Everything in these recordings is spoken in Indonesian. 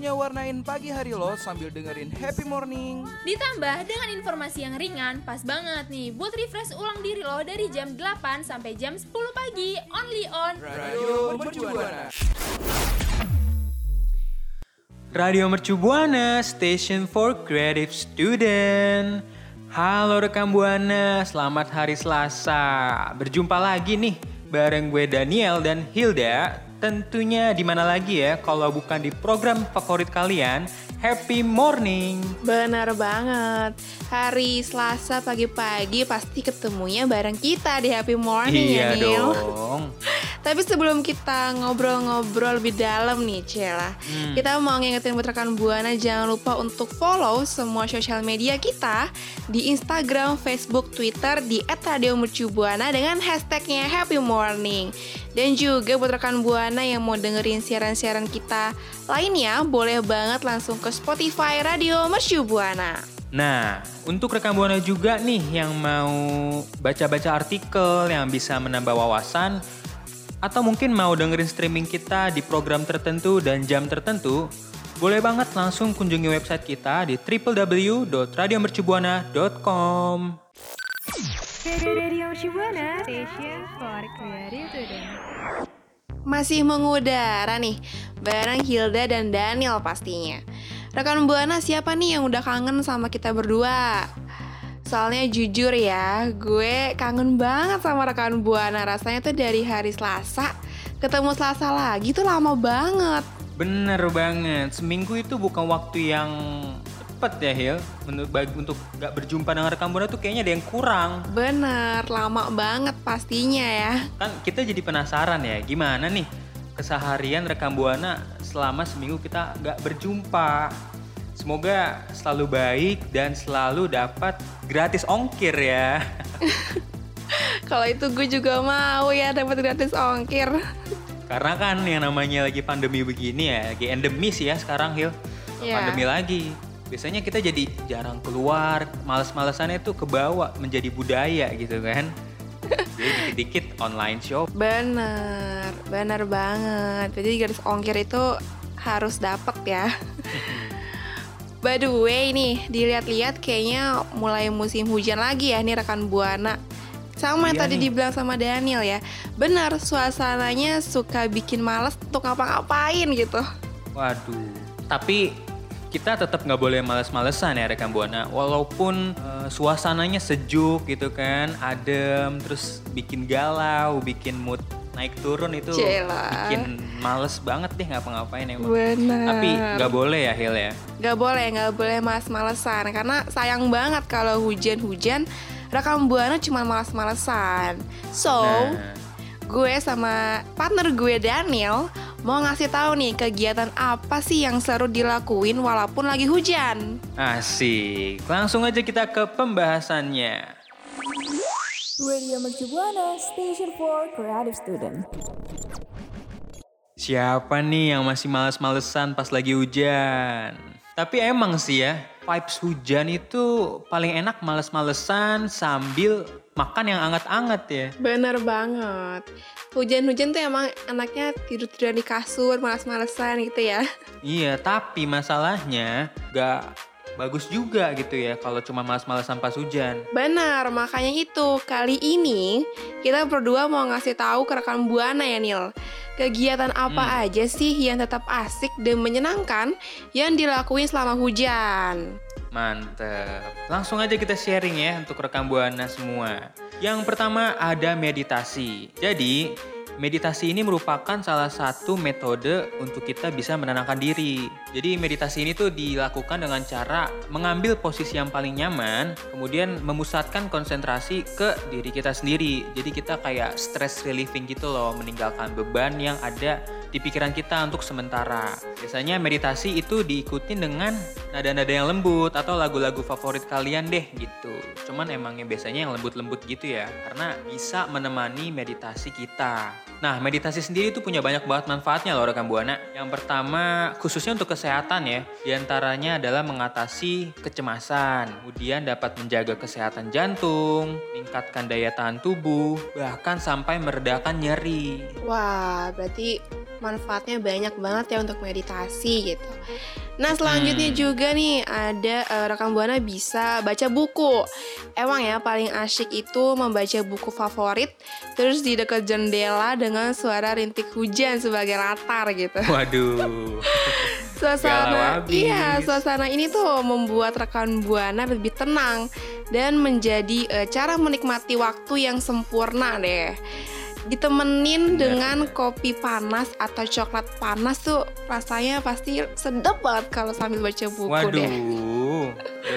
waktunya warnain pagi hari lo sambil dengerin happy morning. Ditambah dengan informasi yang ringan, pas banget nih buat refresh ulang diri lo dari jam 8 sampai jam 10 pagi, only on Radio Mercubuana. Radio Mercu Buana, Station for Creative Student. Halo rekam Buana, selamat hari Selasa. Berjumpa lagi nih bareng gue Daniel dan Hilda. Tentunya di mana lagi ya kalau bukan di program favorit kalian, Happy Morning. Benar banget. Hari Selasa pagi-pagi pasti ketemunya bareng kita di Happy Morning iya ya, Nil. dong. Tapi sebelum kita ngobrol-ngobrol lebih dalam nih, Cela. Hmm. Kita mau ngingetin buat rekan Buana jangan lupa untuk follow semua sosial media kita di Instagram, Facebook, Twitter di @radiomercubuana dengan hashtagnya Happy Morning. Dan juga buat rekan Buana yang mau dengerin siaran-siaran kita lainnya, boleh banget langsung ke Spotify Radio Mercu Buana. Nah, untuk rekam Buana juga nih yang mau baca-baca artikel yang bisa menambah wawasan atau mungkin mau dengerin streaming kita di program tertentu dan jam tertentu, boleh banget langsung kunjungi website kita di www.radiomercubuana.com. Masih mengudara nih, bareng Hilda dan Daniel pastinya. Rekan Buana siapa nih yang udah kangen sama kita berdua? Soalnya jujur ya, gue kangen banget sama rekan Buana. Rasanya tuh dari hari Selasa, ketemu Selasa lagi tuh lama banget. Bener banget, seminggu itu bukan waktu yang cepet ya Hil. Menurut bagi untuk gak berjumpa dengan rekam Buana tuh kayaknya ada yang kurang. Bener, lama banget pastinya ya. Kan kita jadi penasaran ya, gimana nih keseharian rekam Buana selama seminggu kita nggak berjumpa. Semoga selalu baik dan selalu dapat gratis ongkir ya. Kalau itu gue juga mau ya dapat gratis ongkir. Karena kan yang namanya lagi pandemi begini ya, lagi endemis ya sekarang Hil. Iya. Pandemi lagi. Biasanya kita jadi jarang keluar, males-malesannya tuh kebawa menjadi budaya gitu kan. Jadi dikit-dikit online shop. Bener, bener banget. Jadi garis ongkir itu harus dapet ya. By the way nih, dilihat-lihat kayaknya mulai musim hujan lagi ya nih rekan Buana. Sama yang Iya tadi nih. dibilang sama Daniel ya. Benar, suasananya suka bikin males untuk ngapa-ngapain gitu. Waduh. Tapi kita tetap nggak boleh males-malesan ya rekan buana. Walaupun eh, suasananya sejuk gitu kan, adem, terus bikin galau, bikin mood naik turun itu Cela. bikin males banget deh ngapa-ngapain emang. Bener. Tapi nggak boleh ya Hil ya. Gak boleh, gak boleh males-malesan Karena sayang banget kalau hujan-hujan Rekam Buana cuma males-malesan So, Nah, gue sama partner gue Daniel Mau ngasih tahu nih kegiatan apa sih yang seru dilakuin walaupun lagi hujan asik. Langsung aja kita ke pembahasannya. Radio Mercu Buana, Station for Creative Student. Siapa nih yang masih males-malesan pas lagi hujan? Tapi emang sih ya, vibes hujan itu paling enak males-malesan sambil makan yang anget-anget ya. Bener banget Hujan-hujan tuh emang enaknya tidur-tiduran di kasur, males-malesan gitu ya Iya, tapi masalahnya gak bagus juga gitu ya kalau cuma males-malesan pas hujan. Benar, makanya itu kali ini kita berdua mau ngasih tahu ke rekan Buana ya Nil. Kegiatan apa aja sih yang tetap asik dan menyenangkan yang dilakuin selama hujan? Mantep. Langsung aja kita sharing ya untuk rekam Buana semua. Yang pertama ada meditasi. Jadi, meditasi ini merupakan salah satu metode untuk kita bisa menenangkan diri. Jadi meditasi ini tuh dilakukan dengan cara mengambil posisi yang paling nyaman, kemudian memusatkan konsentrasi ke diri kita sendiri. Jadi kita kayak stress relieving gitu loh, meninggalkan beban yang ada di pikiran kita untuk sementara. Biasanya meditasi itu diikuti dengan nada-nada yang lembut atau lagu-lagu favorit kalian deh gitu. Cuman emangnya biasanya yang lembut-lembut gitu ya, karena bisa menemani meditasi kita. Nah, meditasi sendiri itu punya banyak banget manfaatnya loh rekan Buana. Yang pertama, khususnya untuk kesehatan ya, di antaranya adalah mengatasi kecemasan, kemudian dapat menjaga kesehatan jantung, meningkatkan daya tahan tubuh, bahkan sampai meredakan nyeri. Wah, berarti manfaatnya banyak banget ya untuk meditasi gitu. Nah selanjutnya Hmm. juga nih ada eh, rekan buana bisa baca buku. Emang ya paling asyik itu membaca buku favorit, terus di dekat jendela dengan suara rintik hujan sebagai latar gitu. Waduh. Suasana iya, suasana ini tuh membuat rekan buana lebih tenang dan menjadi eh, cara menikmati waktu yang sempurna deh. Ditemenin Bener, dengan bener. kopi panas atau coklat panas tuh rasanya pasti sedap banget kalau sambil baca buku deh. Waduh.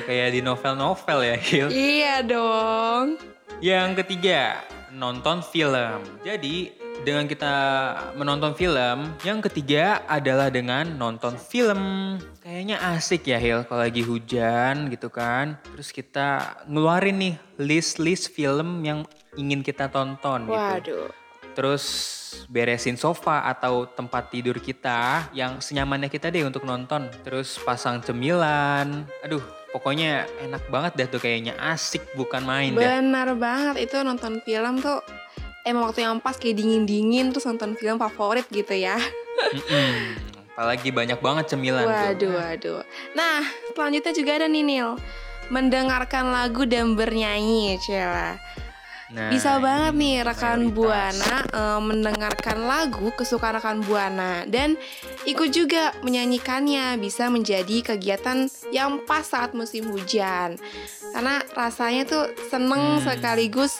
Kayak di novel-novel ya, Hil. Iya dong. Yang ketiga, nonton film. Jadi, dengan kita menonton film, yang ketiga adalah dengan nonton film. Kayaknya asik ya Hil kalau lagi hujan gitu kan. Terus kita ngeluarin nih list-list film yang ingin kita tonton gitu. Waduh. Terus beresin sofa atau tempat tidur kita yang senyamannya kita deh untuk nonton. Terus pasang cemilan. Aduh, pokoknya enak banget dah tuh kayaknya asik bukan main dah. Benar banget itu nonton film tuh emang waktu yang pas kayak dingin-dingin terus nonton film favorit gitu ya. Mm-mm. Apalagi banyak banget cemilan tuh. Waduh, waduh. Nah, selanjutnya juga ada nih Nil. Mendengarkan lagu dan bernyanyi, Cela. Nah, Bisa banget nih rekan. Buana eh, mendengarkan lagu kesukaan rekan Buana dan ikut juga menyanyikannya bisa menjadi kegiatan yang pas saat musim hujan. Karena rasanya tuh seneng Hmm. sekaligus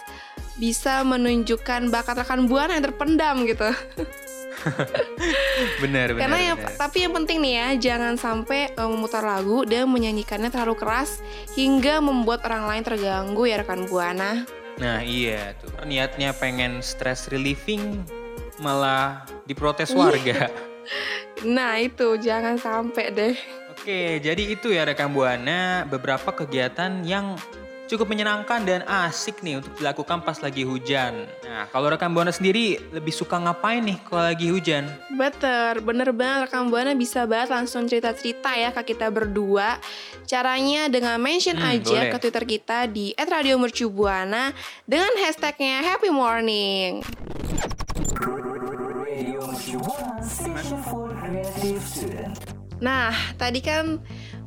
bisa menunjukkan bakat rekan Buana yang terpendam gitu. Bener, bener, Karena yang bener. tapi yang penting nih ya, jangan sampai eh, memutar lagu dan menyanyikannya terlalu keras hingga membuat orang lain terganggu ya rekan Buana. Nah iya tuh. Niatnya pengen stress relieving malah diprotes Iya. warga. Nah, itu jangan sampai deh. Oke, jadi itu ya rekan Buana beberapa kegiatan yang cukup menyenangkan dan asik nih untuk dilakukan pas lagi hujan. Nah, kalau rekan Buana sendiri lebih suka ngapain nih kalau lagi hujan? Better, bener banget rekan Buana bisa banget langsung cerita-cerita ya ke kita berdua. Caranya dengan mention Hmm, aja boleh. ke Twitter kita di @radiomercubuana dengan hashtagnya Happy Morning. Radio Mercubuana Station for Creative Student. Nah, tadi kan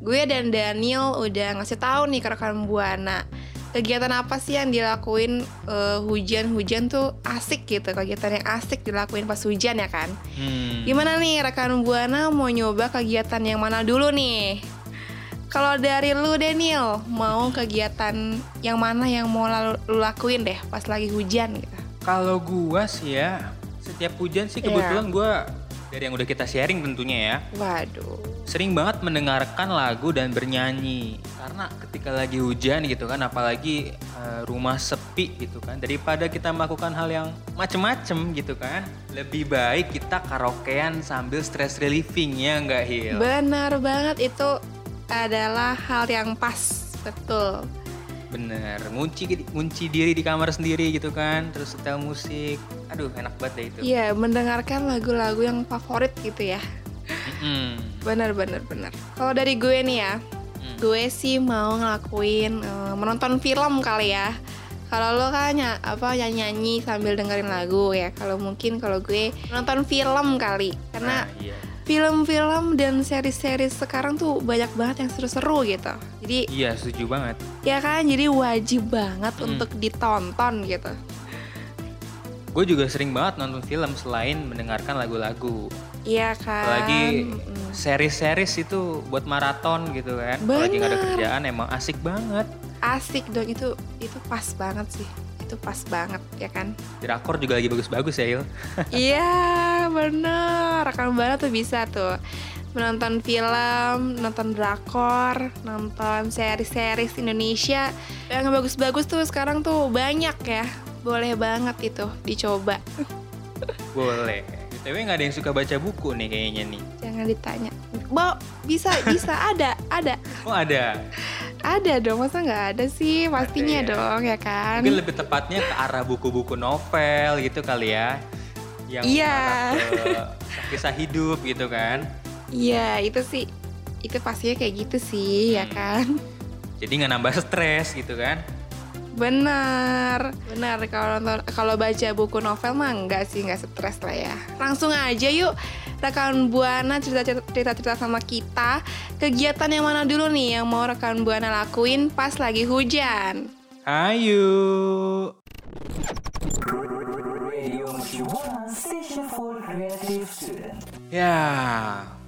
gue dan Daniel udah ngasih tahu nih ke rekan Buana kegiatan apa sih yang dilakuin eh, hujan-hujan tuh asik gitu kegiatan yang asik dilakuin pas hujan ya kan Hmm. Gimana nih rekan Buana mau nyoba kegiatan yang mana dulu nih? Kalau dari lu Daniel, mau kegiatan yang mana yang mau lalu, lu lakuin deh pas lagi hujan gitu? Kalau gua sih ya, setiap hujan sih Iya. kebetulan gua dari yang udah kita sharing tentunya ya, Waduh. Sering banget mendengarkan lagu dan bernyanyi. Karena ketika lagi hujan gitu kan, apalagi eh, rumah sepi gitu kan, daripada kita melakukan hal yang macem-macem gitu kan, lebih baik kita karaokean sambil stress relieving ya nggak Hil? Benar banget itu adalah hal yang pas, betul. Bener, ngunci, ngunci diri di kamar sendiri gitu kan, terus setel musik. Aduh enak banget deh itu. Iya, mendengarkan lagu-lagu yang favorit gitu ya. Mm-mm. Benar benar benar. Kalau dari gue nih ya, Hmm. gue sih mau ngelakuin eh, menonton film kali ya. Kalau lo kan ny- apa nyanyi sambil dengerin lagu ya. Kalau mungkin kalau gue nonton film kali. Karena Nah, iya. film-film dan seri-seri sekarang tuh banyak banget yang seru-seru gitu. Jadi Iya setuju banget. ya kan jadi wajib banget Hmm. untuk ditonton gitu. Gue juga sering banget nonton film selain mendengarkan lagu-lagu. Iya kan. Apalagi Mm-mm. series-series itu buat maraton gitu kan. Kalau lagi nggak ada Bener. kerjaan emang asik banget. asik dong itu itu pas banget sih itu pas banget ya kan Drakor juga lagi bagus-bagus ya, Hil. Iya bener rekan buana tuh bisa tuh menonton film, nonton drakor, nonton series-series Indonesia yang bagus-bagus tuh sekarang tuh banyak ya. Boleh banget itu dicoba. Boleh. BTW nggak ada yang suka baca buku nih kayaknya nih. Jangan ditanya. Bo, bisa bisa ada ada Oh ada. ada dong masa nggak ada sih pastinya ya. dong ya kan. Mungkin lebih tepatnya ke arah buku-buku novel gitu kali ya. Yang Iya. kisah hidup gitu kan. Iya itu sih itu pastinya kayak gitu sih ya Hmm. kan. Jadi nggak nambah stres gitu kan. Benar, benar. Kalau nonton- kalau baca buku novel mah enggak sih, enggak stres lah ya. Langsung aja yuk, rekan buana cerita cerita cerita sama kita. Kegiatan yang mana dulu nih yang mau rekan buana lakuin pas lagi hujan? Ayo. Ya,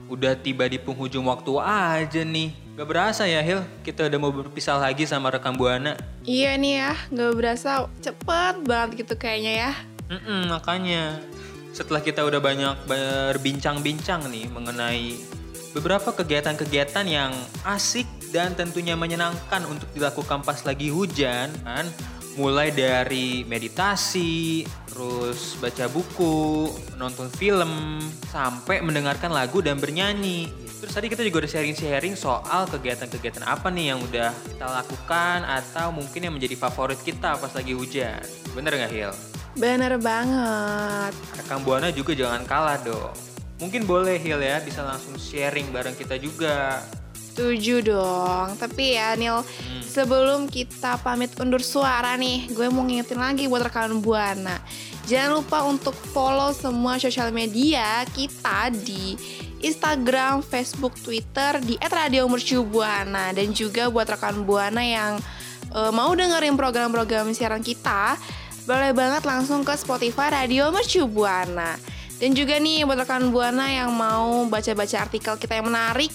udah tiba di penghujung waktu aja nih. Gak berasa ya Hil, kita udah mau berpisah lagi sama rekan Buana. Iya nih ya, nggak berasa cepet banget gitu kayaknya ya. Mm-mm, makanya setelah kita udah banyak berbincang-bincang nih mengenai beberapa kegiatan-kegiatan yang asik dan tentunya menyenangkan untuk dilakukan pas lagi hujan kan mulai dari meditasi terus baca buku nonton film sampai mendengarkan lagu dan bernyanyi terus tadi kita juga udah sharing-sharing soal kegiatan-kegiatan apa nih yang udah kita lakukan atau mungkin yang menjadi favorit kita pas lagi hujan bener nggak Hil? Bener banget. Rekam Buana juga jangan kalah dong. Mungkin boleh Hil ya bisa langsung sharing bareng kita juga. Setuju dong. Tapi ya Nil, sebelum kita pamit undur suara nih, gue mau ngingetin lagi buat rekan Buana. Jangan lupa untuk follow semua sosial media kita di Instagram, Facebook, Twitter di @radiomercubuana dan juga buat rekan Buana yang eh, mau dengerin program-program siaran kita, boleh banget langsung ke Spotify Radio Mercu Buana. Dan juga nih buat rekan Buana yang mau baca-baca artikel kita yang menarik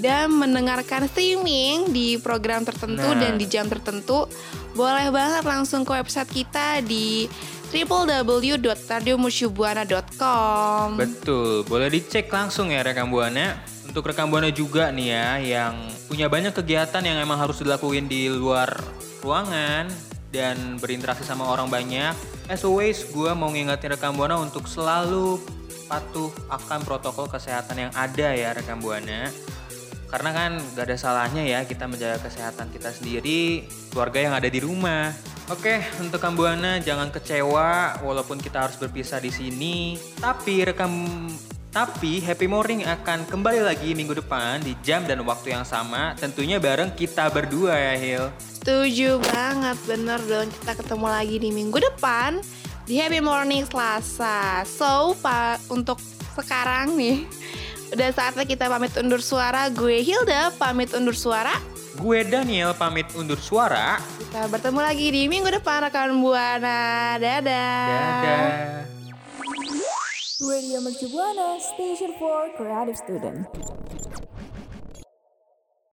dan mendengarkan streaming di program tertentu Nah. dan di jam tertentu, boleh banget langsung ke website kita di www.radiomercubuana.com. Betul, boleh dicek langsung ya rekam Buana. Untuk rekam Buana juga nih ya yang punya banyak kegiatan yang emang harus dilakuin di luar ruangan dan berinteraksi sama orang banyak. As always, gue mau ngingetin rekam Buana untuk selalu patuh akan protokol kesehatan yang ada ya rekam Buana. Karena kan gak ada salahnya ya kita menjaga kesehatan kita sendiri, keluarga yang ada di rumah. Oke, untuk Kambuana jangan kecewa walaupun kita harus berpisah di sini. Tapi rekam tapi Happy Morning akan kembali lagi minggu depan di jam dan waktu yang sama, tentunya bareng kita berdua ya Hil. Setuju banget, bener dong. Kita ketemu lagi di minggu depan di Happy Morning Selasa. So, pak untuk sekarang nih, udah saatnya kita pamit undur suara. Gue Hilda pamit undur suara. Gue Daniel pamit undur suara. Kita bertemu lagi di minggu depan rekan Buana. Dadah. Dadah. Radio Mercu Buana Station for Creative Student.